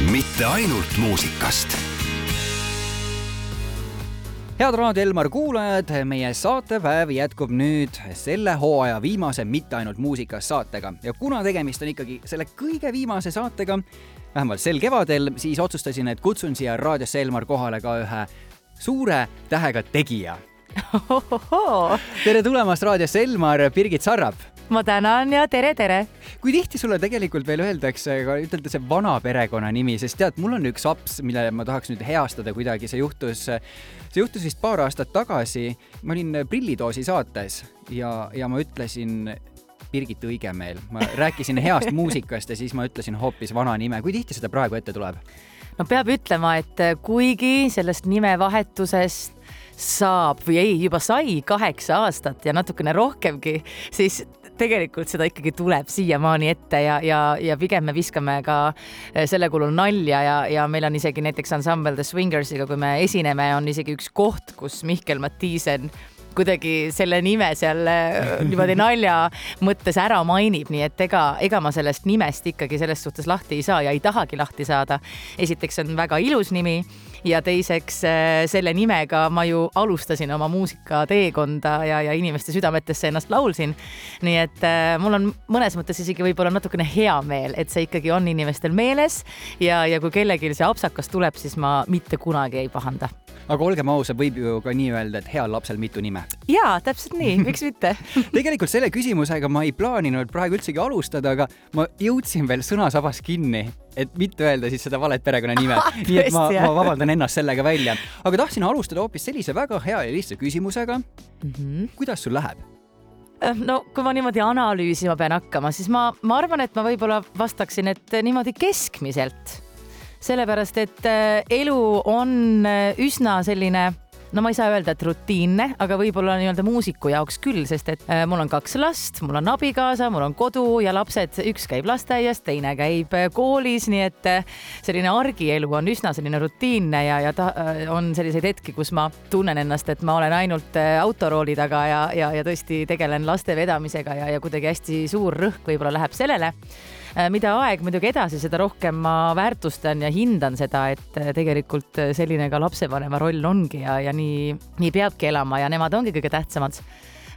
mitte ainult muusikast. Head Raadio Elmar kuulajad, meie saatepäev jätkub nüüd selle hooaja viimase Mitte ainult muusikas saatega. Ja kuna tegemist on ikkagi selle kõige viimase saatega, vähemalt sel kevadel, siis otsustasin, et kutsun siia raadiosse Elmar kohale ka ühe suure tähega tegija. tere tulemast raadiosse, Elmar, Birgit Sarrap ma tänan ja tere, tere! kui tihti sulle tegelikult veel öeldakse, ütelda see vana perekonnanimi, sest tead, mul on üks aps, mille ma tahaks nüüd heastada kuidagi, see juhtus, see juhtus vist paar aastat tagasi. ma olin Prillitoosi saates ja, ja ma ütlesin Birgit Õigemeel, ma rääkisin heast muusikast ja siis ma ütlesin hoopis vana nime. kui tihti seda praegu ette tuleb? no peab ütlema, et kuigi sellest nimevahetusest saab või ei, juba sai kaheksa aastat ja natukene rohkemgi, siis tegelikult seda ikkagi tuleb siiamaani ette ja, ja, ja pigem me viskame ka eh, selle kulul nalja ja, ja meil on isegi näiteks ansambel The Swingersiga, kui me esineme, on isegi üks koht, kus Mihkel Mattiisen kuidagi selle nime seal eh, niimoodi nalja mõttes ära mainib, nii et ega, ega ma sellest nimest ikkagi selles suhtes lahti ei saa ja ei tahagi lahti saada. esiteks on väga ilus nimi ja teiseks äh, selle nimega ma ju alustasin oma muusikateekonda ja, ja inimeste südametesse ennast laulsin. nii et äh, mul on mõnes mõttes isegi võib-olla natukene hea meel, et see ikkagi on inimestel meeles. Ja, ja kui kellelgi see apsakas tuleb, siis ma mitte kunagi ei pahanda. Aga olgem ausad, võib ju ka nii öelda, et heal lapsel mitu nime. jaa, täpselt nii, miks mitte? Tegelikult selle küsimusega ma ei plaaninud praegu üldsegi alustada, aga ma jõudsin veel sõnasabas kinni et mitte öelda siis seda valet perekonnanime nii et ma, ma vabandan ennast sellega välja. aga tahtsin alustada hoopis sellise väga hea ja lihtsa küsimusega mm. -hmm. kuidas sul läheb? Äh, no kui ma niimoodi analüüsima pean hakkama, siis ma, ma arvan, et ma võib-olla vastaksin, et niimoodi keskmiselt. sellepärast, et äh, elu on äh, üsna selline no ma ei saa öelda, et rutiinne, aga võib-olla nii-öelda muusiku jaoks küll, sest et äh, mul on kaks last, mul on abikaasa, mul on kodu ja lapsed, üks käib lasteaias, teine käib äh, koolis, nii et äh, selline argielu on üsna selline rutiinne ja, ja ta on selliseid hetki, kus ma tunnen ennast, et ma olen ainult autorooli taga ja, ja, ja tõesti tegelen laste vedamisega ja, ja kuidagi hästi suur rõhk võib-olla läheb sellele mida aeg muidugi edasi, seda rohkem ma väärtustan ja hindan seda, et äh, tegelikult äh, selline ka lapsevanema roll ongi ja, ja nii, nii peabki elama ja nemad ongi kõige tähtsamad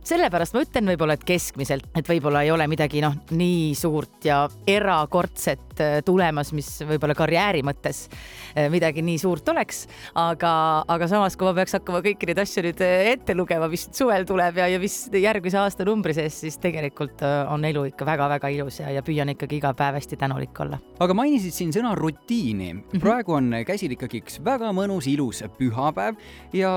sellepärast ma ütlen võib-olla, et keskmiselt, et võib-olla ei ole midagi noh, nii suurt ja erakordset äh, tulemas, mis võib-olla karjääri mõttes äh, midagi nii suurt oleks, aga, aga samas, kui ma peaks hakkama kõiki neid asju nüüd äh, ette lugema, mis suvel tuleb ja, ja mis järgmise aasta numbri sees, siis tegelikult on elu ikka väga-väga ilus ja, ja püüan ikkagi iga päev hästi tänulik olla. aga mainisid siin sõna rutiini. Mhm. praegu on käsil ikkagi üks väga mõnus, ilus pühapäev ja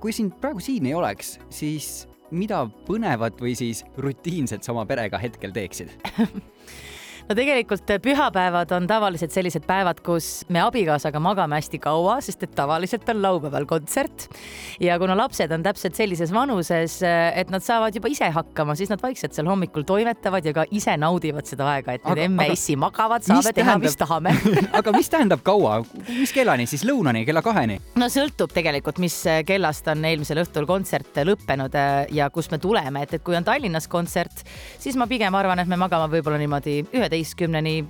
kui sind praegu siin ei oleks, siis mida põnevat või siis rutiinset sa oma perega hetkel teeksid no tegelikult eh, pühapäevad on tavaliselt sellised päevad, kus me abikaasaga magame hästi kaua, sest et tavaliselt on laupäeval kontsert. ja kuna lapsed on täpselt sellises vanuses, eh, et nad saavad juba ise hakkama, siis nad vaikselt seal hommikul toimetavad ja ka ise naudivad seda aega, et nüüd emme-issi magavad, saame teha, mis tahame aga mis tähendab kaua, mis kellani siis, lõunani, kella kaheni? no sõltub tegelikult, mis eh, kellast on eelmisel õhtul kontsert lõppenud ja kust me tuleme, et, et kui on Tallinnas kontsert, siis ma pigem arvan, et me magame võib-olla niimoodi üheteist kaheteistkümneni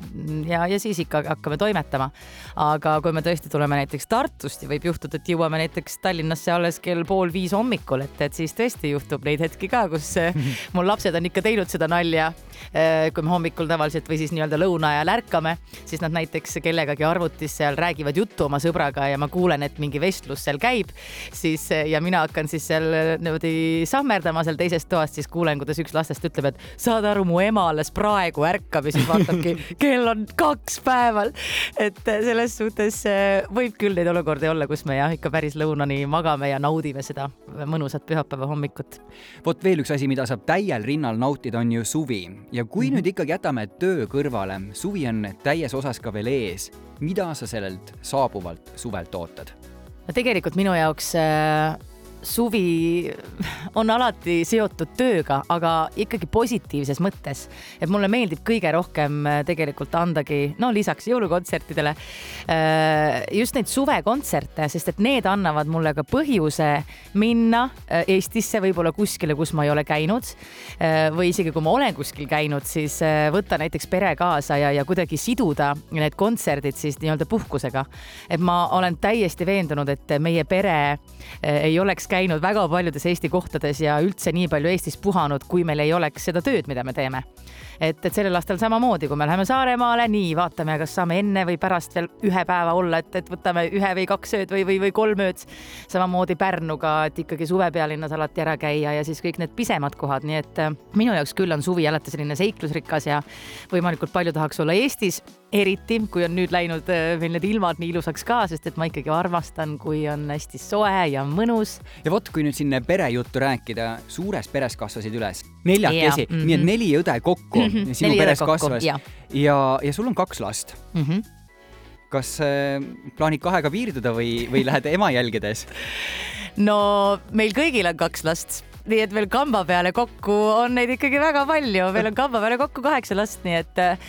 ja, ja siis ikka hakkame toimetama. aga kui me tõesti tuleme näiteks Tartust ja võib juhtuda, et jõuame näiteks Tallinnasse alles kell pool viis hommikul, et, et siis tõesti juhtub neid hetki ka, kus mul lapsed on ikka teinud seda nalja. Eh, kui me hommikul tavaliselt või siis nii-öelda lõuna ajal ärkame, siis nad näiteks kellegagi arvutis seal räägivad juttu oma sõbraga ja ma kuulen, et mingi vestlus seal käib, siis ja mina hakkan siis seal niimoodi sammerdama seal teises toas, siis kuulen, kuidas üks lastest ütleb, et saad aru, mu ema alles praegu ärkab ja siis vaatabki, kell on kaks päeval. et äh, selles suhtes äh, võib küll neid olukordi olla, kus me jah, ikka päris lõunani magame ja naudime seda mõnusat pühapäeva hommikut. vot veel üks asi, mida saab täiel rinnal nautida, on ju suvi ja kui mm -hmm. nüüd ikkagi jätame töö kõrvale, suvi on täies osas ka veel ees, mida sa sellelt saabuvalt suvelt ootad? no tegelikult minu jaoks äh suvi on alati seotud tööga, aga ikkagi positiivses mõttes. et mulle meeldib kõige rohkem äh, tegelikult andagi, no lisaks jõulukontsertidele, äh, just neid suvekontserte, sest et need annavad mulle ka põhjuse minna äh, Eestisse võib-olla kuskile, kus ma ei ole käinud. või isegi kui ma olen kuskil käinud, siis võtta näiteks pere kaasa ja, ja kuidagi siduda need kontserdid siis nii-öelda puhkusega. et ma olen täiesti veendunud, et meie pere ei oleks käinud väga paljudes Eesti kohtades ja üldse nii palju Eestis puhanud, kui meil ei oleks seda tööd, mida me teeme. Et, et sellel aastal samamoodi, kui me läheme Saaremaale, nii vaatame, kas saame enne või pärast veel ühe päeva olla, et, et võtame ühe või kaks ööd või, või, või kolm ööd. samamoodi Pärnuga, et ikkagi suvepealinnas alati ära käia ja siis kõik need pisemad kohad, nii et äh, minu jaoks küll on suvi alati selline seiklusrikas ja võimalikult palju tahaks olla Eestis, eriti kui on nüüd läinud äh, meil need ilmad nii ilusaks ka, sest et ma ikkagi armastan, kui on hästi soe ja mõnus ja vot, kui nüüd siin perejuttu rääkida, suures peres kasvasid üles neljakesi, mm -hmm. nii et neli õde kokku mm -hmm. sinu Neli peres kasvas jah. ja, ja sul on kaks last. mm. -hmm. kas äh, plaanid kahega piirduda või, või lähed ema jälgedes? no meil kõigil on kaks last nii et meil kamba peale kokku on neid ikkagi väga palju, meil on kamba peale kokku kaheksa last, nii et äh,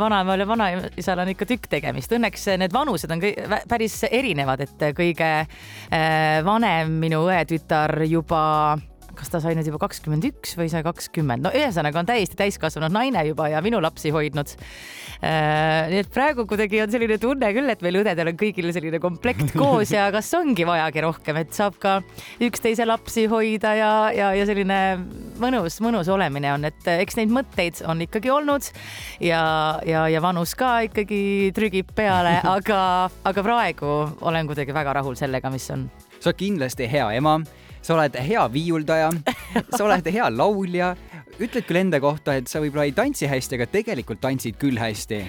vanaemal ja vanaisal on ikka tükk tegemist. Õnneks need vanused on päris erinevad, et kõige äh, vanem minu õetütar juba kas ta sai nüüd juba kakskümmend üks või sai kakskümmend, no ühesõnaga on täiesti täiskasvanud naine juba ja minu lapsi hoidnud. nii et praegu kuidagi on selline tunne küll, et meil õdedel on kõigil selline komplekt koos ja kas ongi vajagi rohkem, et saab ka üksteise lapsi hoida ja, ja, ja selline mõnus, mõnus olemine on, et eks neid mõtteid on ikkagi olnud ja, ja, ja vanus ka ikkagi trügib peale, aga, aga praegu olen kuidagi väga rahul sellega, mis on. Sa oled kindlasti hea ema, sa oled hea viiuldaja, sa oled hea laulja. ütled küll enda kohta, et sa võib-olla ei tantsi hästi, aga tegelikult tantsid küll hästi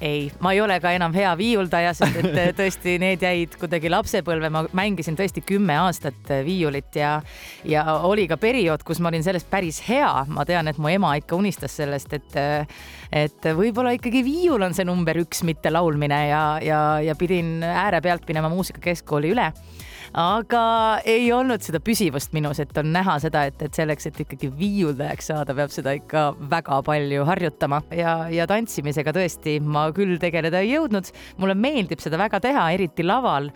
ei, ma ei ole ka enam hea viiuldaja, sest et äh, tõesti need jäid kuidagi lapsepõlve, ma mängisin tõesti kümme aastat äh, viiulit ja ja oli ka periood, kus ma olin sellest päris hea. ma tean, et mu ema ikka unistas sellest, et äh, et võib-olla ikkagi viiul on see number üks, mitte laulmine ja, ja, ja pidin äärepealt minema muusikakeskkooli üle. Aga ei olnud seda püsivust minus, et on näha seda, et, et selleks, et ikkagi viiuldajaks saada, peab seda ikka väga palju harjutama. Ja, ja tantsimisega tõesti ma küll tegeleda ei jõudnud. mulle meeldib seda väga teha, eriti laval,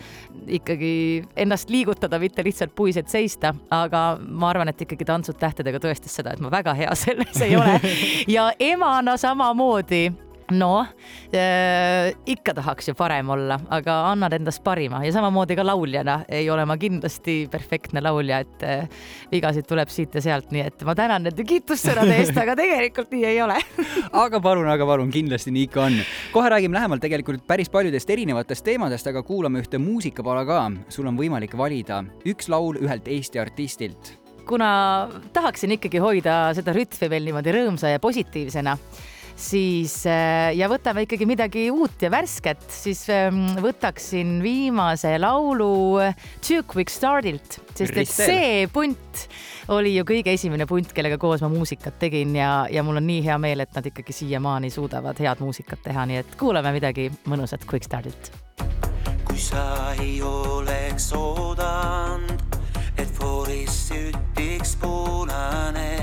ikkagi ennast liigutada, mitte lihtsalt puiselt seista, aga ma arvan, et ikkagi Tantsud tähtedega tõestas seda, et ma väga hea selles ei ole. Ja emana samamoodi noh äh,, ikka tahaks ju parem olla, aga annad endast parima ja samamoodi ka lauljana ei ole ma kindlasti perfektne laulja, et äh, vigasid tuleb siit ja sealt, nii et ma tänan nende kiitussõnade eest, aga tegelikult nii ei ole aga palun, aga palun, kindlasti nii ikka on. kohe räägime lähemalt tegelikult päris paljudest erinevatest teemadest, aga kuulame ühte muusikapala ka. sul on võimalik valida üks laul ühelt Eesti artistilt. kuna tahaksin ikkagi hoida seda rütmi veel niimoodi rõõmsa ja positiivsena, siis äh, ja võtame ikkagi midagi uut ja värsket, siis ähm, võtaksin viimase laulu Too Quick Startilt, sest et see punt oli ju kõige esimene punt, kellega koos ma muusikat tegin ja, ja mul on nii hea meel, et nad ikkagi siiamaani suudavad head muusikat teha, nii et kuulame midagi mõnusat Quick Startilt. kui sa ei oleks oodanud, et fooris sütiks punane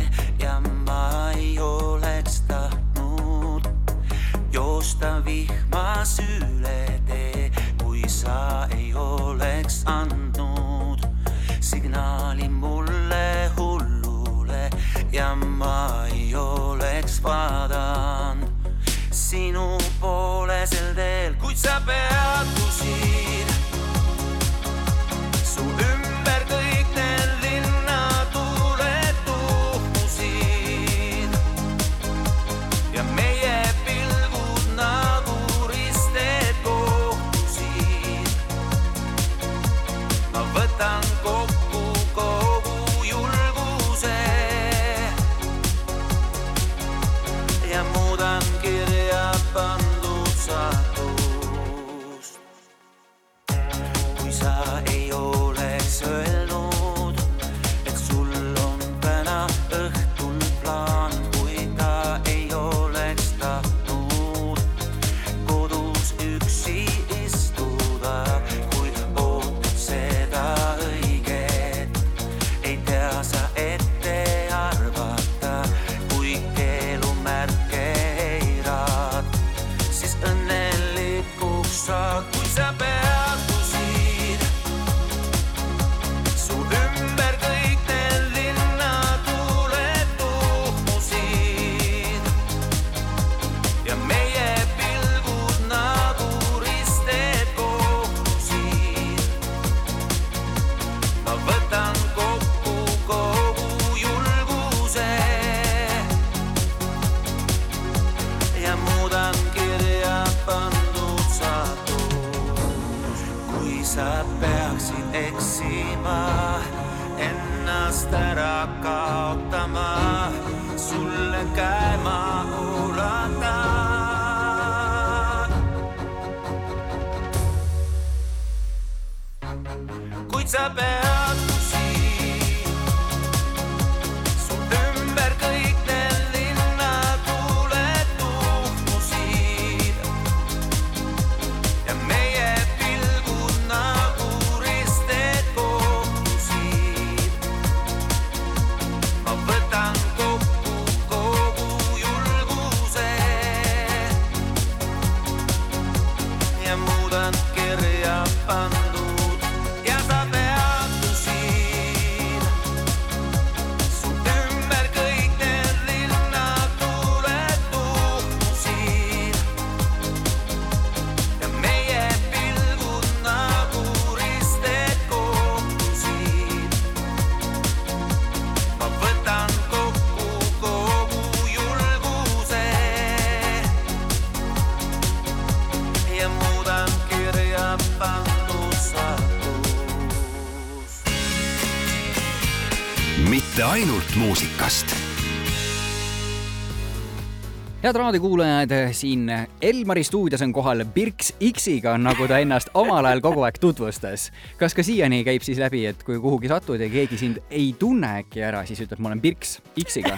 head raadiokuulajad, siin Elmari stuudios on kohal Birks X-iga, nagu ta ennast omal ajal kogu aeg tutvustas. kas ka siiani käib siis läbi, et kui kuhugi satud ja keegi sind ei tunne äkki ära, siis ütled, ma olen Birks X-iga?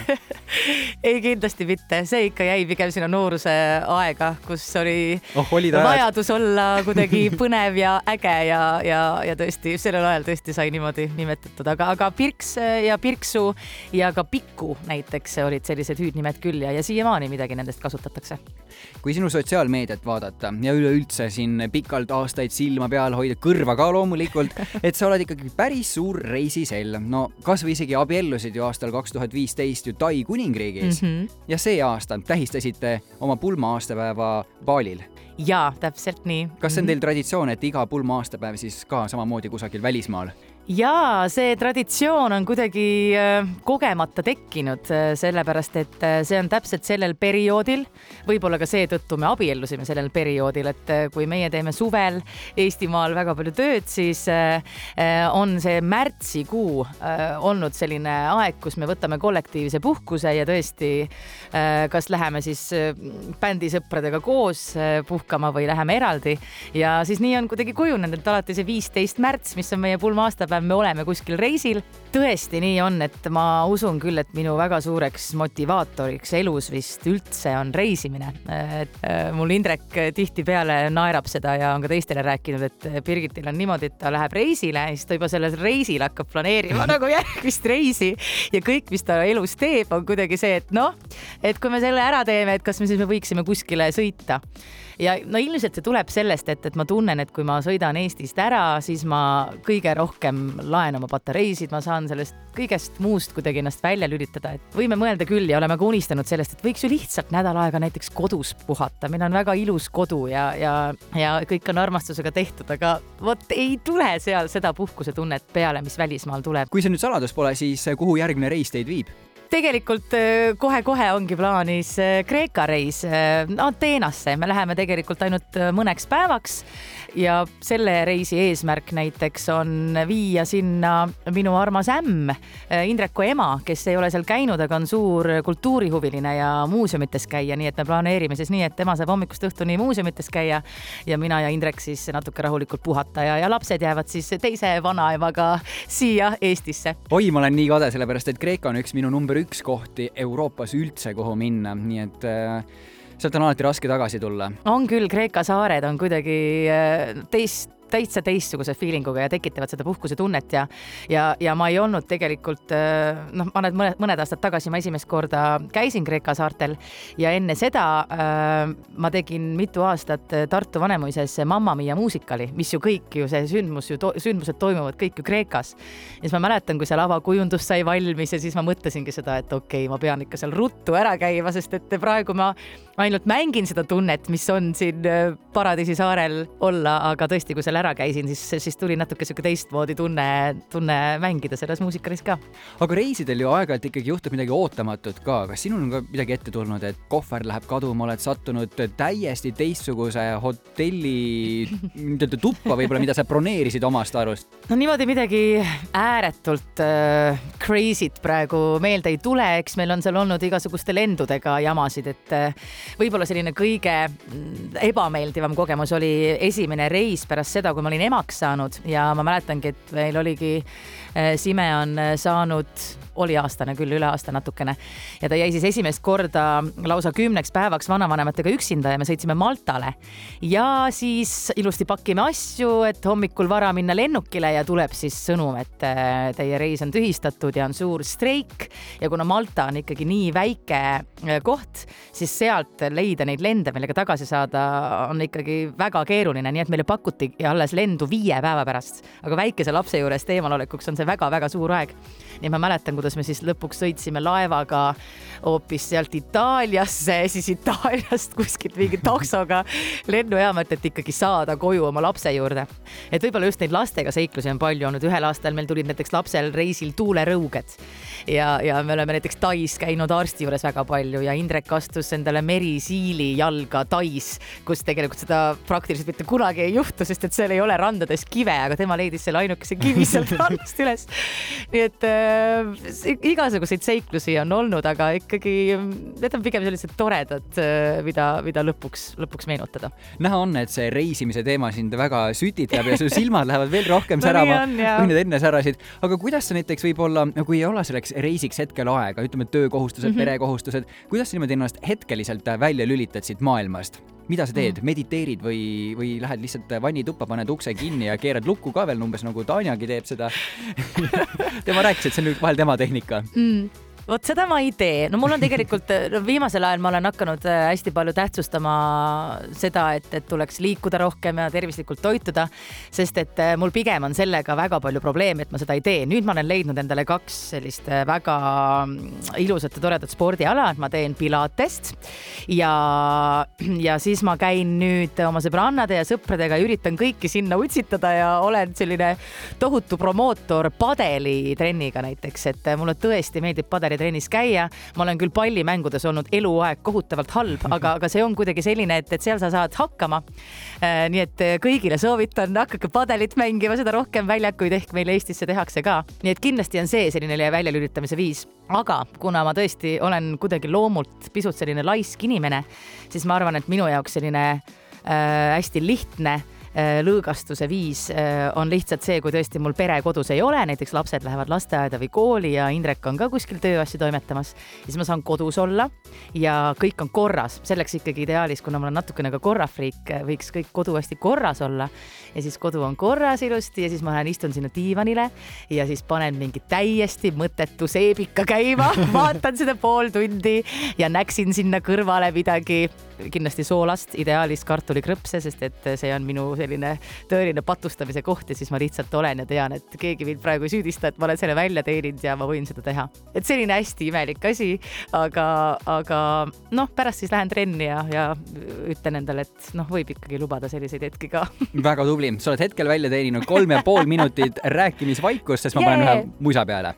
ei, kindlasti mitte, see ikka jäi pigem sinna nooruse aega, kus oli oh, ajad. vajadus olla kuidagi põnev ja äge ja, ja, ja tõesti sellel ajal tõesti sai niimoodi nimetatud, aga, aga Pirks ja Pirksu ja ka Pikku näiteks olid sellised hüüdnimed küll ja, ja siiamaani midagi nendest kasutatakse. kui sinu sotsiaalmeediat vaadata ja üleüldse siin pikalt aastaid silma peal hoida, kõrva ka loomulikult, et sa oled ikkagi päris suur reisisell. no kasvõi isegi abiellusid ju aastal kaks tuhat viisteist ju Tai kuningriigis mm. -hmm. ja see aasta tähistasite oma pulma aastapäeva baalil. jaa, täpselt nii. kas see on teil traditsioon, et iga pulma aastapäev siis ka samamoodi kusagil välismaal? Jaa, see traditsioon on kuidagi äh, kogemata tekkinud, äh, sellepärast et äh, see on täpselt sellel perioodil, võib-olla ka seetõttu me abiellusime sellel perioodil, et kui meie teeme suvel Eestimaal väga palju tööd, siis on see märtsikuu olnud selline aeg, kus me võtame kollektiivse puhkuse ja tõesti kas läheme siis bändisõpradega koos puhkama või läheme eraldi. Ja siis nii on kuidagi kujunenud, alati see viisteist märts, mis on meie pulma aastapäev, me oleme kuskil reisil. tõesti nii on, et ma usun küll, et minu väga suureks motivaatoriks elus vist üldse on reisimine. et äh, mul Indrek tihtipeale naerab seda ja on ka teistele rääkinud, et Birgitil on niimoodi, et ta läheb reisile siis ta juba sellel reisil hakkab planeerima nagu järgmist reisi ja kõik, mis ta elus teeb, on kuidagi see, et noh, et kui me selle ära teeme, et kas me siis me võiksime kuskile sõita ja no ilmselt see tuleb sellest, et, et ma tunnen, et kui ma sõidan Eestist ära, siis ma kõige rohkem laen oma patareisid, ma saan sellest kõigest muust kuidagi ennast välja lülitada, et võime mõelda küll ja oleme ka unistanud sellest, et võiks ju lihtsalt nädal aega näiteks kodus puhata, meil on väga ilus kodu ja, ja, ja kõik on armastusega tehtud, aga vot ei tule seal seda puhkusetunnet peale, mis välismaal tuleb. kui see nüüd saladus pole, siis kuhu järgmine reis teid viib? Tegelikult kohe-kohe ongi plaanis Kreeka reis Ateenasse, me läheme tegelikult ainult mõneks päevaks ja selle reisi eesmärk näiteks on viia sinna minu armas ämm, Indreku ema, kes ei ole seal käinud, aga on suur kultuurihuviline ja muuseumites käia, nii et me planeerime siis nii, et tema saab hommikust õhtuni muuseumites käia ja mina ja Indrek siis natuke rahulikult puhata ja, ja lapsed jäävad siis teise vanaemaga siia Eestisse. oi, ma olen nii kade, sellepärast et Kreeka on üks minu number üks kohti Euroopas üldse, kuhu minna, nii et äh, sealt on alati raske tagasi tulla. on küll, Kreeka saared on kuidagi teist täitsa teistsuguse feelinguga ja tekitavad seda puhkusetunnet ja, ja, ja ma ei olnud tegelikult noh, ma nüüd mõned, mõned aastad tagasi ma esimest korda käisin Kreeka saartel ja enne seda äh, ma tegin mitu aastat Tartu Vanemuises Mamma Mia muusikali, mis ju kõik ju see sündmus ju to,, sündmused toimuvad kõik ju Kreekas. ja siis ma mäletan, kui seal avakujundus sai valmis ja siis ma mõtlesingi seda, et okei okay,, ma pean ikka seal ruttu ära käima, sest et praegu ma ainult mängin seda tunnet, mis on siin Paradiisi saarel olla, aga tõesti, kui seal ära käisin, siis, siis tuli natuke sihuke teistmoodi tunne, tunne mängida selles muusikalis ka. aga reisidel ju aeg-ajalt ikkagi juhtub midagi ootamatut ka, kas sinul on ka midagi ette tulnud, et kohver läheb kaduma, oled sattunud täiesti teistsuguse hotelli nii-öelda tuppa võib-olla, mida sa broneerisid omast arust? no niimoodi midagi ääretult äh, crazy't praegu meelde ei tule, eks meil on seal olnud igasuguste lendudega jamasid, et äh, võib-olla selline kõige mm, ebameeldivam kogemus oli esimene reis pärast seda, kui ma olin emaks saanud. Ja ma mäletangi, et meil oligi Sime on äh, saanud oli aastane küll, üle aasta natukene. ja ta jäi siis esimest korda lausa kümneks päevaks vanavanematega üksinda ja me sõitsime Maltale. ja siis ilusti pakime asju, et hommikul vara minna lennukile ja tuleb siis sõnum, et äh, teie reis on tühistatud ja on suur streik. ja kuna Malta on ikkagi nii väike koht, siis sealt leida neid lende, millega tagasi saada, on ikkagi väga keeruline, nii et meile pakuti alles lendu viie päeva pärast. aga väikese lapse juurest eemalolekuks on see väga-väga suur aeg. nii ma mäletan, kuidas me siis lõpuks sõitsime laevaga hoopis sealt Itaaliasse, siis Itaaliast kuskilt mingi taksoga lennujaama, et, ikkagi saada koju oma lapse juurde. et võib-olla just neid lastega seiklusi on palju olnud, ühel aastal meil tulid näiteks lapsel reisil tuulerõuged ja, ja me oleme näiteks Tais käinud arsti juures väga palju ja Indrek astus endale merisiili jalga Tais, kus tegelikult seda praktiliselt mitte kunagi ei juhtu, sest et seal ei ole randades kive, aga tema leidis selle ainukese kivi sealt rannast üles. nii et äh, igasuguseid seiklusi on olnud, aga ikkagi need on pigem sellised toredad, mida, mida lõpuks, lõpuks meenutada. näha on, et see reisimise teema sind väga sütitab ja su silmad lähevad veel rohkem No särama jaa. kui need enne särasid. aga kuidas sa näiteks võib-olla, kui ei ole selleks reisiks hetkel aega, ütleme töökohustused mm. -hmm. perekohustused, kuidas sa niimoodi ennast hetkeliselt välja lülitad siit maailmast? Mida sa teed, mediteerid või, või lähed lihtsalt vannituppa, paned ukse kinni ja keerad lukku ka veel umbes nagu Tanjagi teeb seda tema rääkis, et see on nüüd vahel tema tehnika. mm. Vot seda ma ei tee, no mul on tegelikult viimasel ajal ma olen hakanud äh, hästi palju tähtsustama seda, et, et tuleks liikuda rohkem ja tervislikult toituda, sest et äh, mul pigem on sellega väga palju probleeme, et ma seda ei tee. nüüd ma olen leidnud endale kaks sellist äh, väga mm, ilusat ja toredat spordiala, et ma teen pilatest ja, ja siis ma käin nüüd oma sõbrannade ja sõpradega ja üritan kõiki sinna utsitada ja olen selline tohutu promootor padelitrenniga näiteks, et mulle tõesti meeldib padelitrennis käia. ma olen küll pallimängudes olnud eluaeg kohutavalt halb, aga, aga see on kuidagi selline, et, et seal sa saad hakkama. nii et äh, kõigile soovitan, hakake padelit mängima, seda rohkem väljakuid ehk meil Eestis see tehakse ka. nii et kindlasti on see selline väljalülitamise viis, aga kuna ma tõesti olen kuidagi loomult pisut selline laisk inimene, siis ma arvan, et minu jaoks selline äh, hästi lihtne äh, lõõgastuse viis äh, on lihtsalt see, kui tõesti mul pere kodus ei ole, näiteks lapsed lähevad lasteaeda või kooli ja Indrek on ka kuskil tööasju toimetamas, siis ma saan kodus olla ja kõik on korras. selleks ikkagi ideaalis, kuna ma olen natukene ka korrafriik, võiks kõik kodu hästi korras olla ja siis kodu on korras ilusti ja siis ma lähen istun sinna diivanile ja siis panen mingi täiesti mõttetu seebika käima, vaatan seda pool tundi ja näksin sinna kõrvale midagi, kindlasti soolast, ideaalis kartulikrõpse, sest et see on minu selline tõeline patustamise koht ja siis ma lihtsalt olen ja tean, et keegi mind praegu ei süüdista, et ma olen selle välja teeninud ja ma võin seda teha. et selline hästi imelik asi, aga, aga noh, pärast siis lähen trenni ja, ja ütlen endale, et noh, võib ikkagi lubada selliseid hetki ka väga tubli, sa oled hetkel välja teeninud kolm ja pool minutit rääkimisvaikust, sest ma panen Jee! ühe musa peale.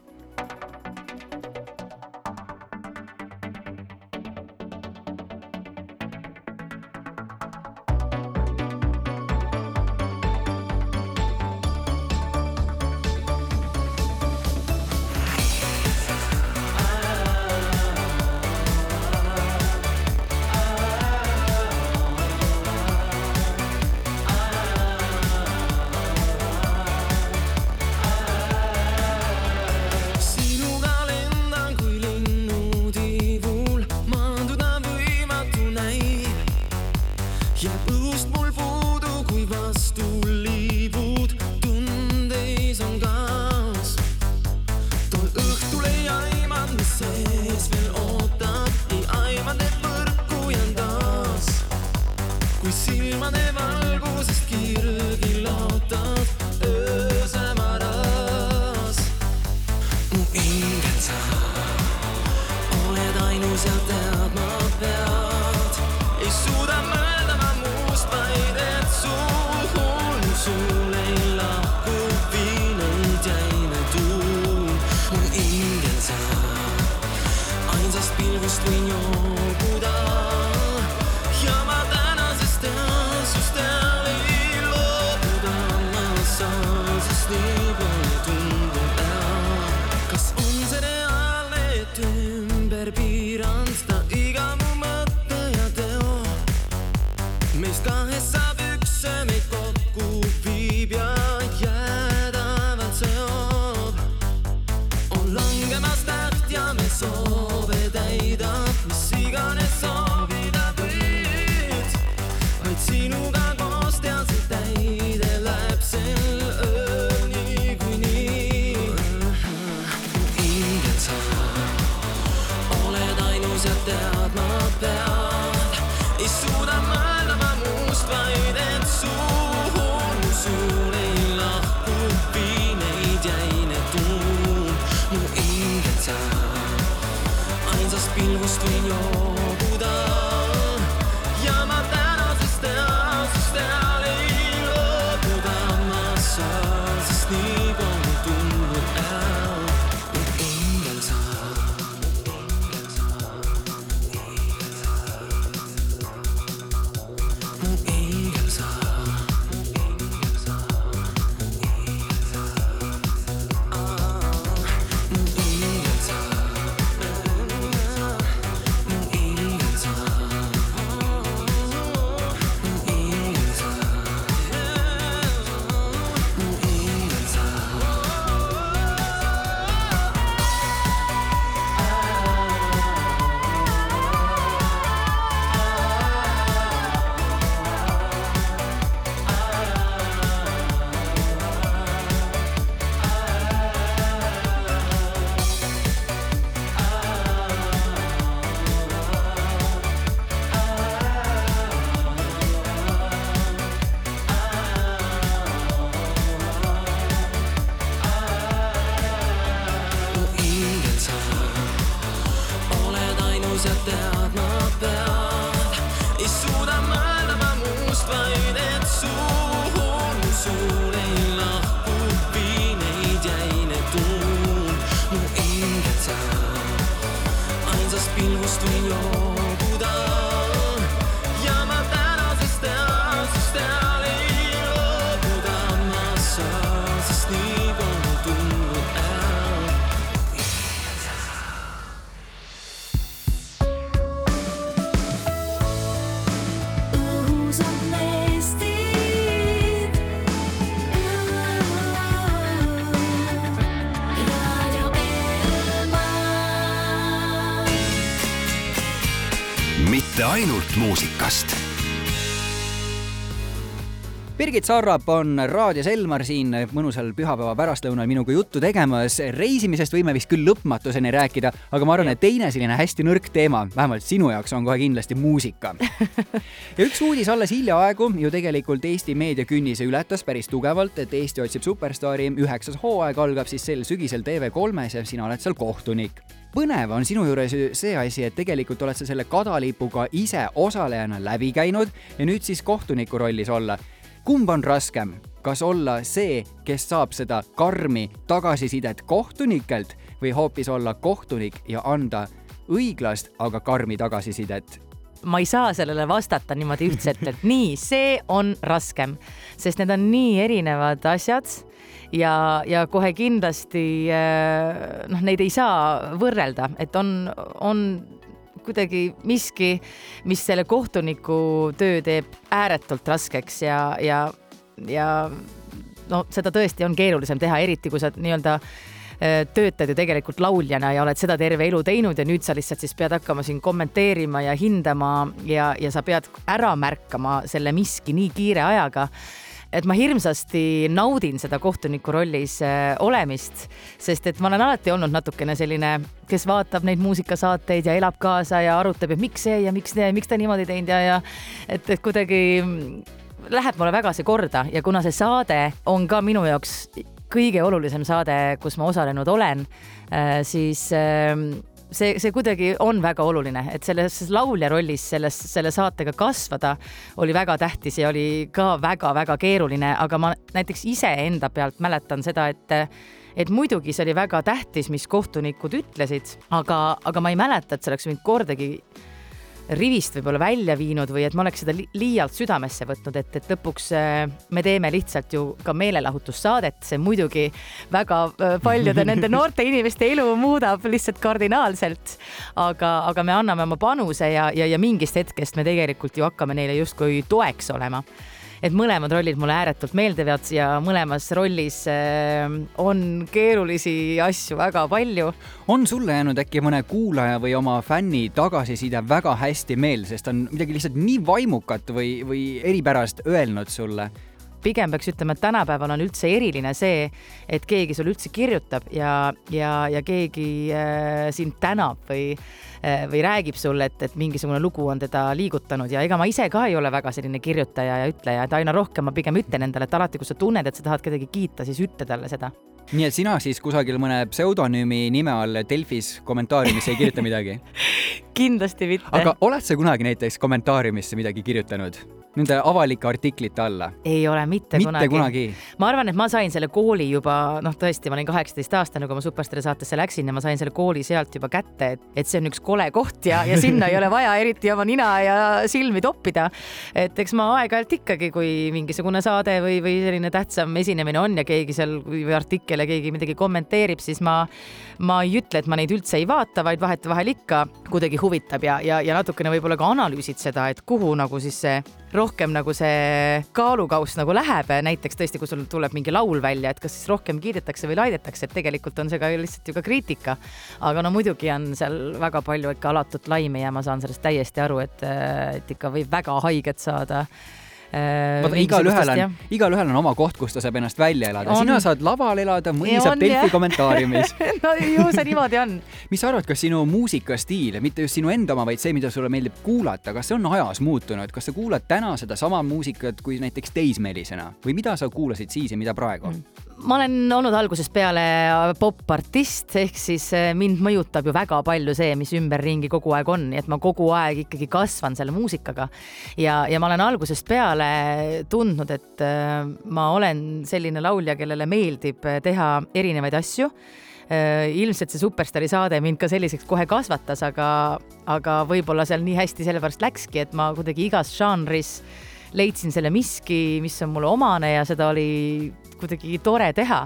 muusikast. Birgit Sarrap on raadios Elmar siin mõnusal pühapäeva pärastlõunal minuga juttu tegemas. reisimisest võime vist küll lõpmatuseni rääkida, aga ma arvan, et teine selline hästi nõrk teema, vähemalt sinu jaoks, on kohe kindlasti muusika. ja üks uudis alles hiljaaegu ju tegelikult Eesti meediakünnise ületas päris tugevalt, et Eesti otsib superstaari üheksas hooaeg algab siis sel sügisel TV3-s ja sina oled seal kohtunik põnev on sinu juures ju see asi, et tegelikult oled sa selle kadalipuga ise osalejana läbi käinud ja nüüd siis kohtuniku rollis olla. Kumb on raskem, kas olla see, kes saab seda karmi tagasisidet kohtunikelt või hoopis olla kohtunik ja anda õiglast, aga karmi tagasisidet? ma ei saa sellele vastata niimoodi ühtselt, et nii, see on raskem, sest need on nii erinevad asjad ja, ja kohe kindlasti äh, noh, neid ei saa võrrelda, et on, on kuidagi miski, mis selle kohtuniku töö teeb ääretult raskeks ja, ja, ja no seda tõesti on keerulisem teha, eriti kui sa nii-öelda äh, töötad ju tegelikult lauljana ja oled seda terve elu teinud ja nüüd sa lihtsalt siis pead hakkama siin kommenteerima ja hindama ja, ja sa pead ära märkama selle miski nii kiire ajaga et ma hirmsasti naudin seda kohtuniku rollis äh, olemist, sest et ma olen alati olnud natukene selline, kes vaatab neid muusikasaateid ja elab kaasa ja arutab, et miks see ja miks see, miks ta niimoodi teinud ja, ja et, et kuidagi läheb mulle väga see korda. Ja kuna see saade on ka minu jaoks kõige olulisem saade, kus ma osalenud olen, siis ähm, see, see kuidagi on väga oluline, et selles laulja rollis selles, selle saatega kasvada oli väga tähtis ja oli ka väga-väga keeruline, aga ma näiteks iseenda pealt mäletan seda, et et muidugi see oli väga tähtis, mis kohtunikud ütlesid, aga, aga ma ei mäleta, et see oleks mind kordagi rivist võib-olla välja viinud või et ma oleks seda li liialt südamesse võtnud, et, et lõpuks äh, me teeme lihtsalt ju ka meelelahutussaadet, see muidugi väga äh, paljude nende noorte inimeste elu muudab lihtsalt kardinaalselt. aga, aga me anname oma panuse ja, ja, ja mingist hetkest me tegelikult ju hakkame neile justkui toeks olema et mõlemad rollid mulle ääretult meeldivad ja mõlemas rollis äh, on keerulisi asju väga palju. on sulle jäänud äkki mõne kuulaja või oma fänni tagasiside väga hästi meelde, sest on midagi lihtsalt nii vaimukat või, või eripärast öelnud sulle? Pigem peaks ütlema, et tänapäeval on üldse eriline see, et keegi sulle üldse kirjutab ja, ja, ja keegi äh, sind tänab või äh, või räägib sulle, et, et mingisugune lugu on teda liigutanud. Ja ega ma ise ka ei ole väga selline kirjutaja ja ütleja, et aina rohkem ma pigem ütlen endale, et alati, kui sa tunned, et sa tahad kedagi kiita, siis ütle talle seda nii et sina siis kusagil mõne pseudonüümi nime all Delfis kommentaariumisse ei kirjuta midagi? kindlasti mitte. aga oled sa kunagi näiteks kommentaariumisse midagi kirjutanud? Nende avalike artiklite alla? ei ole mitte, mitte kunagi, kunagi. ma arvan, et ma sain selle kooli juba, noh, tõesti, ma olin kaheksateistaastane, kui ma Superstaari saatesse läksin ja ma sain selle kooli sealt juba kätte, et, et see on üks kole koht ja, ja sinna ei ole vaja eriti oma nina ja silmi toppida. et eks ma aeg-ajalt ikkagi, kui mingisugune saade või, või selline tähtsam esinemine on ja keegi seal või artikkel ja keegi midagi kommenteerib, siis ma, ma ei ütle, et ma neid üldse ei vaata, vaid vahetevahel ikka kuidagi huvitab ja, ja, ja natukene võib-olla ka analüüsid seda, et kuhu nagu siis see rohkem nagu see kaalukauss nagu läheb, näiteks tõesti, kui sul tuleb mingi laul välja, et kas siis rohkem kiidetakse või laidetakse, et tegelikult on see ka lihtsalt ju ka kriitika. aga no muidugi on seal väga palju ikka alatut laimi ja ma saan sellest täiesti aru, et, et ikka võib väga haiget saada vaata, igalühel on, igalühel on oma koht, kus ta saab ennast välja elada. sina saad laval elada, mõni saab Delfi kommentaariumis no ju see niimoodi on. mis sa arvad, kas sinu muusikastiil, mitte just sinu enda oma, vaid see, mida sulle meeldib kuulata, kas see on ajas muutunud, kas sa kuulad täna sedasama muusikat kui näiteks teismelisena või mida sa kuulasid siis ja mida praegu mm.? Ma olen olnud algusest peale popartist, ehk siis eh, mind mõjutab ju väga palju see, mis ümberringi kogu aeg on, nii et ma kogu aeg ikkagi kasvan selle muusikaga. ja, ja ma olen algusest peale tundnud, et eh, ma olen selline laulja, kellele meeldib teha erinevaid asju eh, ilmselt see Superstaari saade mind ka selliseks kohe kasvatas, aga, aga võib-olla seal nii hästi sellepärast läkski, et ma kuidagi igas žanris leidsin selle miski, mis on mulle omane ja seda oli kuidagi tore teha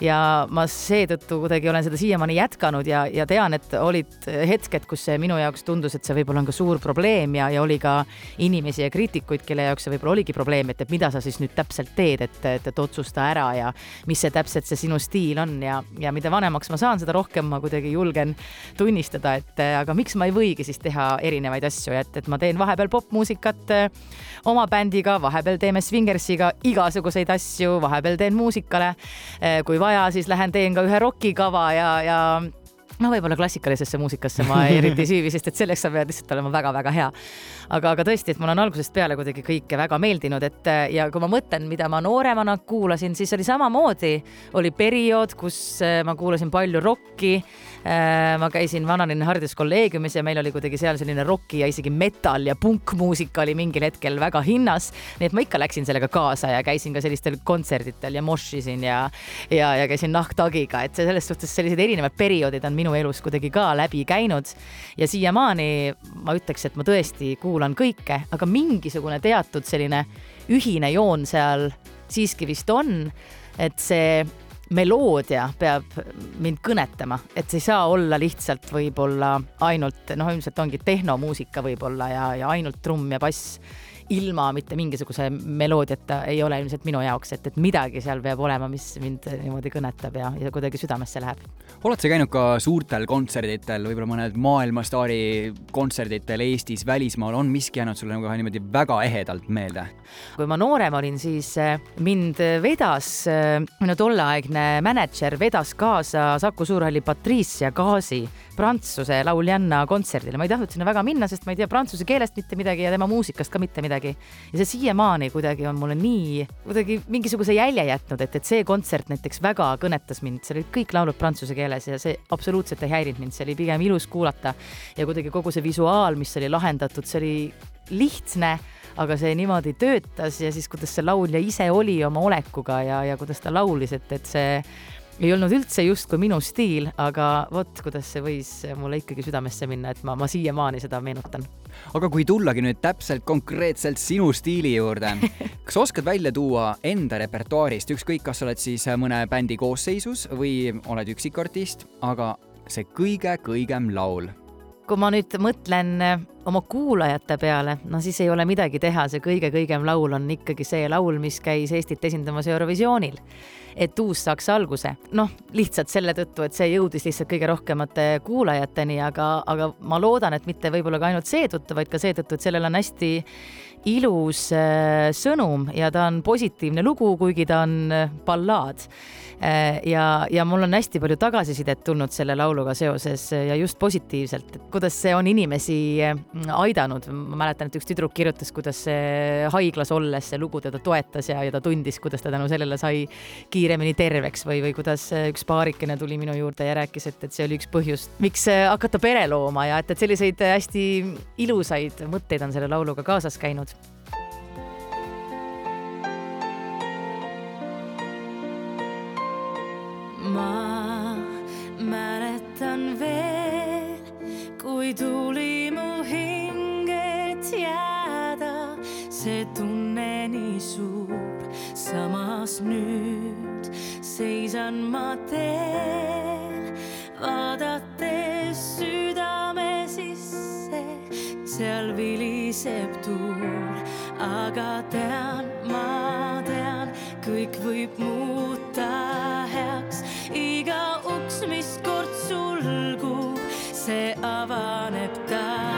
ja ma seetõttu kuidagi olen seda siiamaani jätkanud ja, ja tean, et olid hetked, kus see minu jaoks tundus, et see võib-olla on ka suur probleem ja, ja oli ka inimesi ja kriitikuid, kelle jaoks see võib-olla oligi probleem, et, et mida sa siis nüüd täpselt teed, et, et, et otsusta ära ja mis see täpselt see sinu stiil on ja, ja mida vanemaks ma saan, seda rohkem ma kuidagi julgen tunnistada, et aga miks ma ei võigi siis teha erinevaid asju, et, et ma teen vahepeal popmuusikat eh, oma bändiga, vahepeal teeme Swingersiga igasuguseid asju, vahepeal teen muusikale, eh, kui vaja vaja, siis lähen teen ka ühe rokikava ja, ja no võib-olla klassikalisesse muusikasse ma eriti ei süüvi, sest et selleks sa pead lihtsalt olema väga-väga hea. aga, aga tõesti, et mul on algusest peale kuidagi kõike väga meeldinud, et ja kui ma mõtlen, mida ma nooremana kuulasin, siis oli samamoodi, oli periood, kus eh, ma kuulasin palju rokki Äh, ma käisin Vanalinna hariduskolleegiumis ja meil oli kuidagi seal selline roki ja isegi metal ja punkmuusika oli mingil hetkel väga hinnas. nii et ma ikka läksin sellega kaasa ja käisin ka sellistel kontserditel ja mošisin ja, ja, ja käisin nahktagiga, et selles suhtes sellised erinevad perioodid on minu elus kuidagi ka läbi käinud. ja siiamaani ma ütleks, et ma tõesti kuulan kõike, aga mingisugune teatud selline ühine joon seal siiski vist on, et see meloodia peab mind kõnetama, et see ei saa olla lihtsalt võib-olla ainult noh, ilmselt ongi tehnomuusika võib-olla ja, ja ainult trumm ja bass ilma mitte mingisuguse meloodiata ei ole ilmselt minu jaoks, et, et midagi seal peab olema, mis mind niimoodi kõnetab ja, ja kuidagi südamesse läheb. oled sa käinud ka suurtel kontserditel, võib-olla mõned maailmastaari kontserditel Eestis, välismaal, on miski jäänud sulle nagu niimoodi väga ehedalt meelde? kui ma noorem olin, siis eh, mind vedas, eh, minu tolleaegne mänedžer vedas kaasa Saku Suurhalli Patricia Gaasi prantsuse lauljanna kontserdile, ma ei tahtnud sinna väga minna, sest ma ei tea prantsuse keelest mitte midagi ja tema muusikast ka mitte midagi. Ja see siiamaani kuidagi on mulle nii kuidagi mingisuguse jälje jätnud, et, et see kontsert näiteks väga kõnetas mind, seal olid kõik laulud prantsuse keeles ja see absoluutselt ei häirinud mind, see oli pigem ilus kuulata. ja kuidagi kogu see visuaal, mis oli lahendatud, see oli lihtne aga see niimoodi töötas ja siis, kuidas see laulja ise oli oma olekuga ja, ja kuidas ta laulis, et, et see ei olnud üldse justkui minu stiil, aga vot kuidas see võis mulle ikkagi südamesse minna, et ma, ma siiamaani seda meenutan. aga kui tullagi nüüd täpselt konkreetselt sinu stiili juurde, kas oskad välja tuua enda repertuaarist, ükskõik, kas sa oled siis mõne bändi koosseisus või oled üksikartist, aga see kõige-kõigem laul kui ma nüüd mõtlen äh, oma kuulajate peale, no siis ei ole midagi teha, see kõige-kõigem laul on ikkagi see laul, mis käis Eestit esindamas Eurovisioonil. Et uus saaks alguse, noh, lihtsalt selle tõttu, et see jõudis lihtsalt kõige rohkemate kuulajateni, aga, aga ma loodan, et mitte võib-olla ka ainult seetõttu, vaid ka seetõttu, et sellel on hästi ilus äh, sõnum ja ta on positiivne lugu, kuigi ta on ballaad ja, ja mul on hästi palju tagasisidet tulnud selle lauluga seoses äh, ja just positiivselt, et kuidas see on inimesi äh, aidanud. ma mäletan, et üks tüdruk kirjutas, kuidas haiglas olles see lugu teda toetas ja, ja ta tundis, kuidas ta tänu sellele sai kiiremini terveks või, või kuidas äh, üks paarikene tuli minu juurde ja rääkis, et, et see oli üks põhjus, miks äh, hakata pere looma ja et, et selliseid äh, hästi ilusaid mõtteid on selle lauluga kaasas käinud. Ma mäletan veel, kui tuli mu hinget jääda, see tunne nii suur, samas nüüd seisan ma teel, vaadates südame sisse, seal viliseb tuul, aga tean, ma tean, kõik võib muuta heaks, iga uks, mis kord sulgub, see avaneb taas.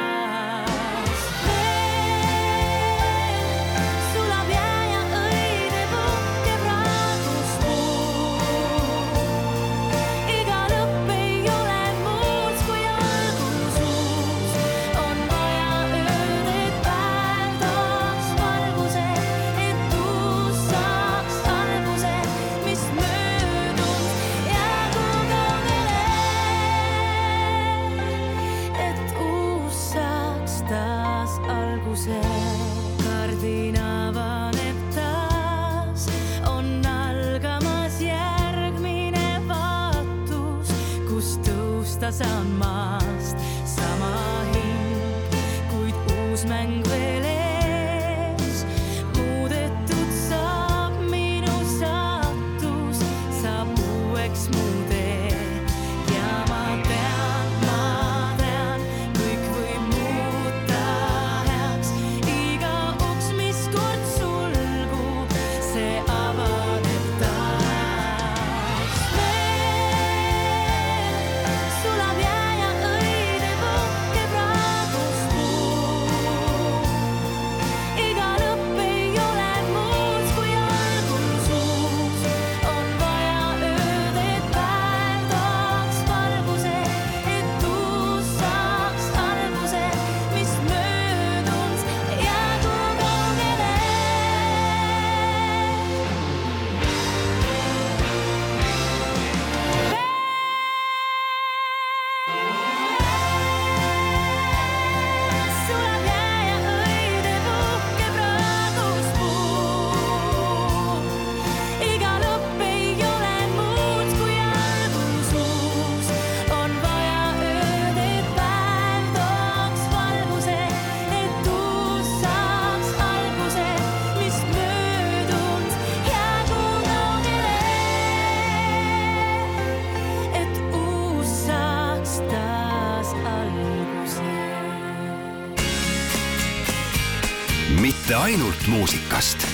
muusikast.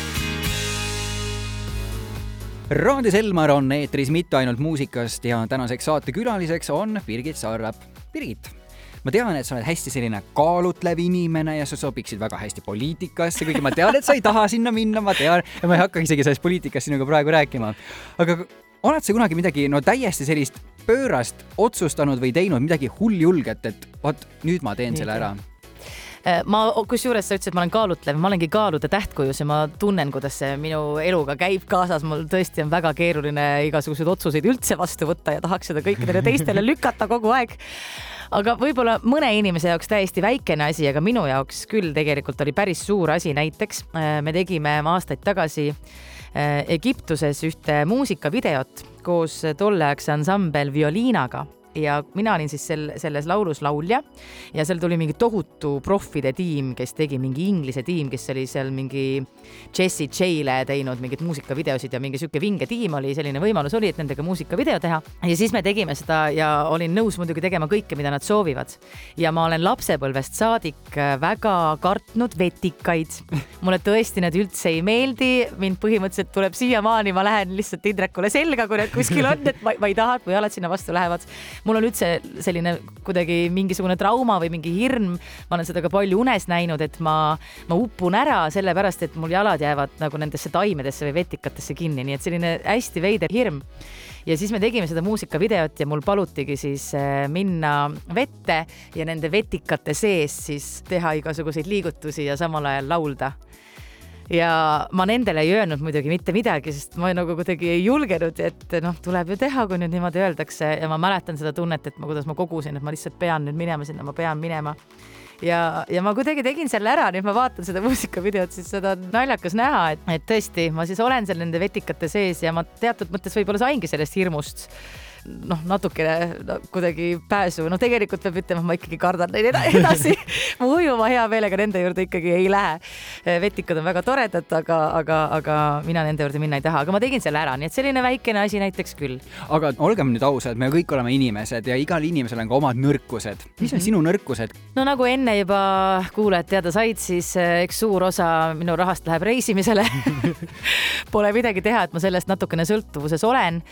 Raadio Selmar on eetris mitte ainult muusikast ja tänaseks saatekülaliseks on Birgit Sarvep. Birgit, ma tean, et sa oled hästi selline kaalutlev inimene ja sa sobiksid väga hästi poliitikasse, kuigi ma tean, et sa ei taha sinna minna, ma tean ja ma ei hakka isegi sellest poliitikast sinuga praegu rääkima. aga oled sa kunagi midagi no täiesti sellist pöörast otsustanud või teinud midagi hulljulget, et vot nüüd ma teen selle ära? Äh, ma, kusjuures sa ütlesid, ma olen kaalutlev, ma olengi kaalude tähtkujus ja ma tunnen, kuidas see minu eluga käib kaasas, mul tõesti on väga keeruline igasuguseid otsuseid üldse vastu võtta ja tahaks seda kõikidele teistele lükata kogu aeg. Aga võib-olla mõne inimese jaoks täiesti väikene asi, aga minu jaoks küll tegelikult oli päris suur asi, näiteks äh, me tegime aastaid tagasi äh, Egiptuses ühte muusikavideot koos tolleaegse ansambel Violiinaga ja mina olin siis sel, selles laulus laulja ja seal tuli mingi tohutu proffide tiim, kes tegi mingi inglise tiim, kes oli seal mingi Jessie J-le teinud mingeid muusikavideosid ja mingi sihuke vinge tiim oli, selline võimalus oli, et nendega muusikavideo teha. ja siis me tegime seda ja olin nõus muidugi tegema kõike, mida nad soovivad. ja ma olen lapsepõlvest saadik väga kartnud vetikaid. mulle tõesti need üldse ei meeldi, mind põhimõtteliselt tuleb siiamaani, ma lähen lihtsalt Indrekule selga, kui need kuskil on, et ma, ma ei taha, et mu jalad sinna vastu lähevad mul on üldse selline kuidagi mingisugune trauma või mingi hirm, ma olen seda ka palju unes näinud, et ma, ma upun ära sellepärast, et mul jalad jäävad nagu nendesse taimedesse või vetikatesse kinni, nii et selline hästi veider hirm. ja siis me tegime seda muusikavideot ja mul palutigi siis äh, minna vette ja nende vetikate sees siis teha igasuguseid liigutusi ja samal ajal laulda ja ma nendele ei öelnud muidugi mitte midagi, sest ma nagu kuidagi ei julgenud, et noh, tuleb ju teha, kui nüüd niimoodi öeldakse. Ja ma mäletan seda tunnet, et ma, kuidas ma kogusin, et ma lihtsalt pean nüüd minema sinna, ma pean minema. ja, ja ma kuidagi tegin selle ära, nüüd ma vaatan seda muusikavideot, siis seda on naljakas näha, et, et tõesti, ma siis olen seal nende vetikate sees ja ma teatud mõttes võib-olla saingi sellest hirmust noh, natukene no, kuidagi pääsu, noh, tegelikult peab ütlema, ma ikkagi kardan neid eda- edasi ma ujuma hea meelega nende juurde ikkagi ei lähe. vetikad on väga toredad, aga, aga, aga mina nende juurde minna ei taha, aga ma tegin selle ära, nii et selline väikene asi näiteks küll. aga olgem nüüd ausad, me kõik oleme inimesed ja igal inimesel on ka omad nõrkused. mis on sinu nõrkused? no nagu enne juba kuulajad teada said, siis eh, eks suur osa minu rahast läheb reisimisele Pole midagi teha, et ma sellest natukene sõltuvuses olen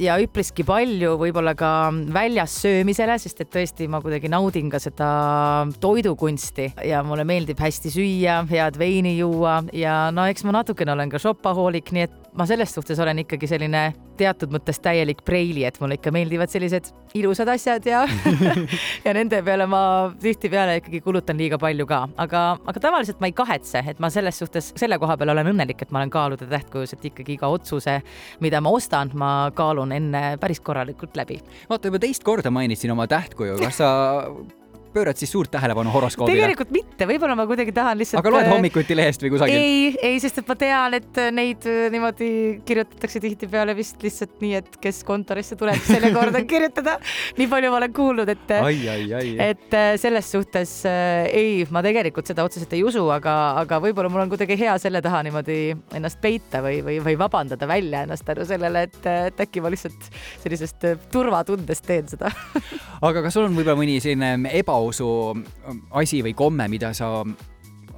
ja üpriski palju võib-olla ka väljas söömisele, sest et tõesti ma kuidagi naudin ka seda toidukunsti ja mulle meeldib hästi süüa, head veini juua ja no eks ma natukene olen ka shopahoolik, nii et ma selles suhtes olen ikkagi selline teatud mõttes täielik preili, et mulle ikka meeldivad sellised ilusad asjad ja ja nende peale ma tihtipeale ikkagi kulutan liiga palju ka, aga, aga tavaliselt ma ei kahetse, et ma selles suhtes selle koha peal olen õnnelik, et ma olen kaaluda tähtkujus, et ikkagi iga otsuse, mida ma ostan, ma kaalun enne päris korralikult läbi. vaata juba teist korda mainisin oma tähtkuju, kas sa pöörad siis suurt tähelepanu horoskoobile? tegelikult mitte, võib-olla ma kuidagi tahan lihtsalt. aga loed hommikuti lehest või kusagilt? ei, ei, sest et ma tean, et neid äh, niimoodi kirjutatakse tihtipeale vist lihtsalt nii, et kes kontorisse tuleb, selle korda kirjutada. nii palju ma olen kuulnud, et, et äh, selles suhtes äh, ei, ma tegelikult seda otseselt ei usu, aga, aga võib-olla mul on kuidagi hea selle taha niimoodi ennast peita või, või, või vabandada välja ennast tänu sellele, et, et äkki ma lihtsalt sellisest turvatundest teen seda aga kas sul on võib-olla mõni selline ebausu asi või komme, mida sa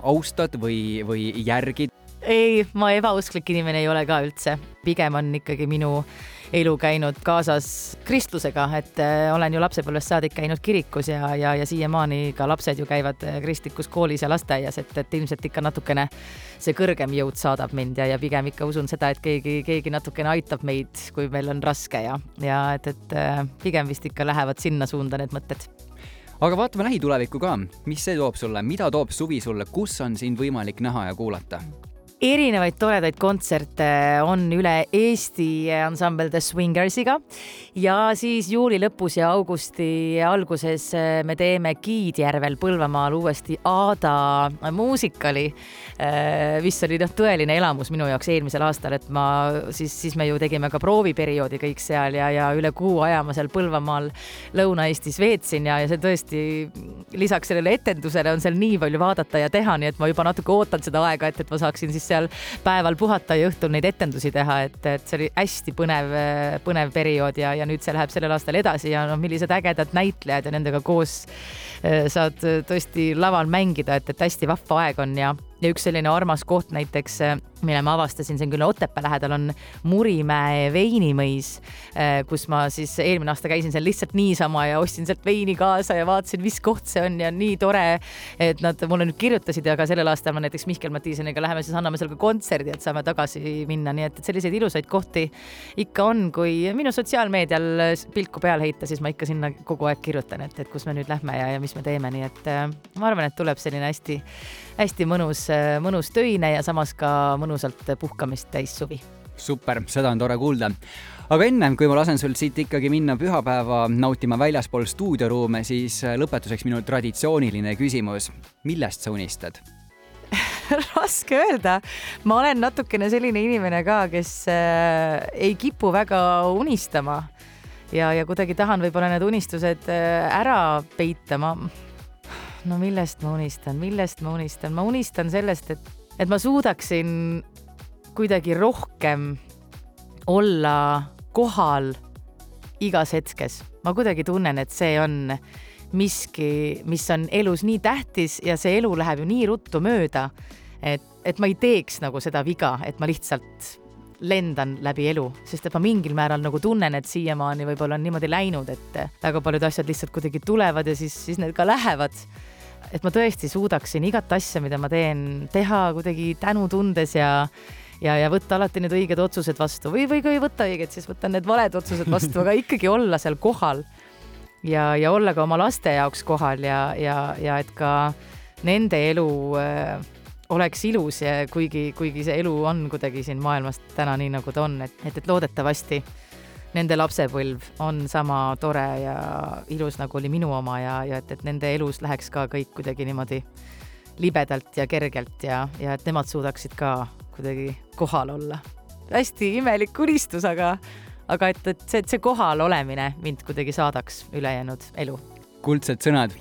austad või, või järgid? ei, ma ebausklik inimene ei ole ka üldse, pigem on ikkagi minu elu käinud kaasas kristlusega, et äh, olen ju lapsepõlvest saadik käinud kirikus ja, ja, ja siiamaani ka lapsed ju käivad äh, kristlikus koolis ja lasteaias, et, et ilmselt ikka natukene see kõrgem jõud saadab mind ja, ja pigem ikka usun seda, et keegi, keegi natukene aitab meid, kui meil on raske ja, ja et, et äh, pigem vist ikka lähevad sinna suunda need mõtted aga vaatame lähitulevikku ka, mis see toob sulle, mida toob suvi sulle, kus on sind võimalik näha ja kuulata? Erinevaid toredaid kontserte on üle Eesti ansambel The Swingersiga. Ja siis juuli lõpus ja augusti alguses me teeme Kiidjärvel Põlvamaal uuesti Aada muusikali, mis oli noh, tõeline elamus minu jaoks eelmisel aastal, et ma siis, siis me ju tegime ka prooviperioodi kõik seal ja, ja üle kuu aja ma seal Põlvamaal Lõuna-Eestis veetsin ja, ja see tõesti lisaks sellele etendusele on seal nii palju vaadata ja teha, nii et ma juba natuke ootan seda aega, et, et ma saaksin siis seal päeval puhata ja õhtul neid etendusi teha, et, et see oli hästi põnev, põnev periood ja, ja nüüd see läheb sellel aastal edasi ja noh, millised ägedad näitlejad ja nendega koos eh, saad tõesti laval mängida, et, et hästi vahva aeg on ja ja üks selline armas koht näiteks, mille ma avastasin, see on küll Otepää lähedal, on Murimäe veinimõis, kus ma siis eelmine aasta käisin seal lihtsalt niisama ja ostsin sealt veini kaasa ja vaatasin, mis koht see on ja nii tore, et nad mulle nüüd kirjutasid ja ka sellel aastal ma näiteks Mihkel Matiiseniga läheme siis anname seal ka kontserdi, et saame tagasi minna, nii et, et selliseid ilusaid kohti ikka on, kui minu sotsiaalmeedial pilku peale heita, siis ma ikka sinna kogu aeg kirjutan, et, et kus me nüüd lähme ja, ja mis me teeme, nii et äh, ma arvan, et tuleb selline hästi, hästi mõnus mõnus töine ja samas ka mõnusalt puhkamist täis suvi. super, seda on tore kuulda. aga ennem, kui ma lasen sul siit ikkagi minna pühapäeva nautima väljaspool stuudioruume, siis lõpetuseks minu traditsiooniline küsimus. millest sa unistad? raske öelda. ma olen natukene selline inimene ka, kes äh, ei kipu väga unistama ja, ja kuidagi tahan võib-olla need unistused äh, ära peita, ma no millest ma unistan, millest ma unistan, ma unistan sellest, et, et ma suudaksin kuidagi rohkem olla kohal igas hetkes. ma kuidagi tunnen, et see on miski, mis on elus nii tähtis ja see elu läheb ju nii ruttu mööda, et, et ma ei teeks nagu seda viga, et ma lihtsalt lendan läbi elu, sest et ma mingil määral nagu tunnen, et siiamaani võib-olla on niimoodi läinud, et väga paljud asjad lihtsalt kuidagi tulevad ja siis, siis need ka lähevad. Et ma tõesti suudaksin igat asja, mida ma teen, teha kuidagi tänutundes ja ja, ja võtta alati need õiged otsused vastu. Või, või kui ei võta õiget, siis võtan need valed otsused vastu, aga ikkagi olla seal kohal. Ja, ja olla ka oma laste jaoks kohal ja, ja, ja et ka nende elu äh, oleks ilus kuigi, kuigi see elu on kuidagi siin maailmas täna nii, nagu ta on, et, et, et loodetavasti nende lapsepõlv on sama tore ja ilus, nagu oli minu oma ja, ja et, et nende elus läheks ka kõik kuidagi niimoodi libedalt ja kergelt ja, ja et nemad suudaksid ka kuidagi kohal olla. hästi imelik unistus, aga, aga et, et see, et see kohal olemine mind kuidagi saadaks ülejäänud elu. kuldsed sõnad.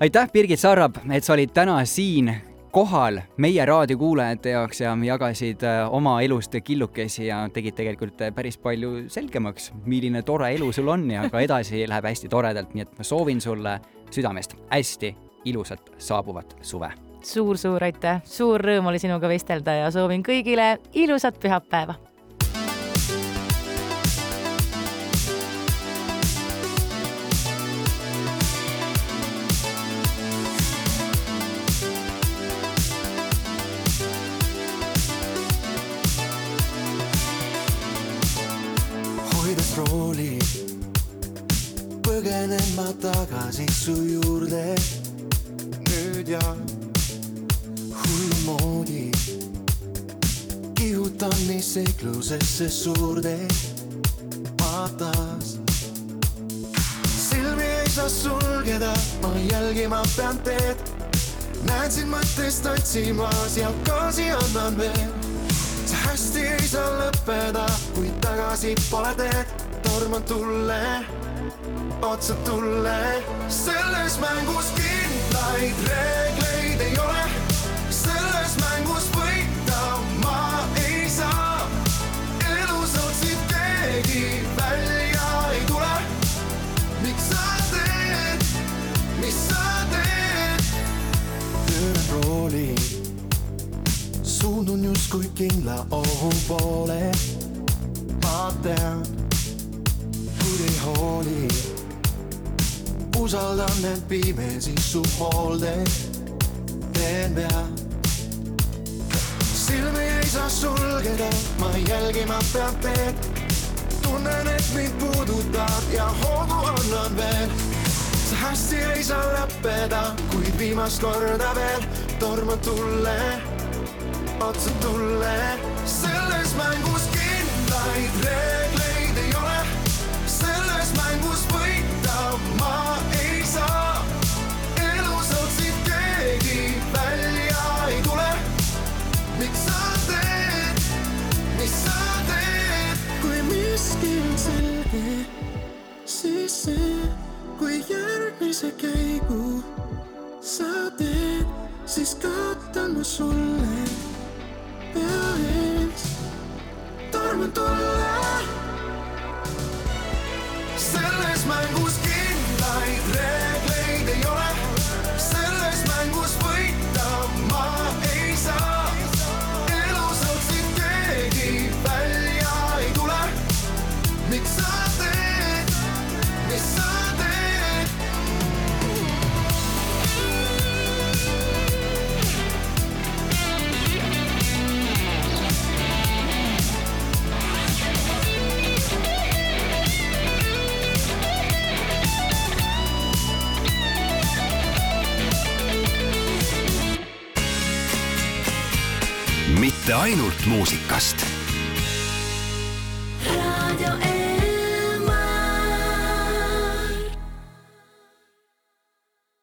aitäh, Birgit Sarrab, et sa olid täna siin kohal meie raadiokuulajate jaoks ja jagasid äh, oma elust killukesi ja tegid tegelikult äh, päris palju selgemaks, milline tore elu sul on ja ka edasi läheb hästi toredalt, nii et ma soovin sulle südamest hästi ilusat saabuvat suve. suur-suur aitäh, suur rõõm oli sinuga vestelda ja soovin kõigile ilusat pühapäeva. Põgenen ma tagasi su juurde nüüd ja hullumoodi kihutan nii seiklusesse suurde vaatas. silmi ei saa sulgeda, ma jälgima pean teed. näen sind mõttest otsimas ja gaasi annan veel see hästi ei saa lõppeda, kui tagasi pole teed, torman tulle, otsa tulle. selles mängus kindlaid reegleid ei ole, selles mängus võita ma ei saa. elus otsib keegi välja ei tule. miks sa teed, mis sa teed? pööran rooli suundun justkui kindla ohu poole. ma tean, kuid ei hooli. Usaldan end pimesi su hoolde. teen pead. silmi ei saa sulgeda, ma jälgima pean teed. tunnen, et mind puudutab ja hoogu annan veel. see hästi ei saa lõppeda, kuid viimast korda veel torman tulle otsa tulle. Järgmise käigu sa teed, siis kaotan ma sulle pea ees. torman tulle. selles mängus kindlaid reegleid mitte ainult muusikast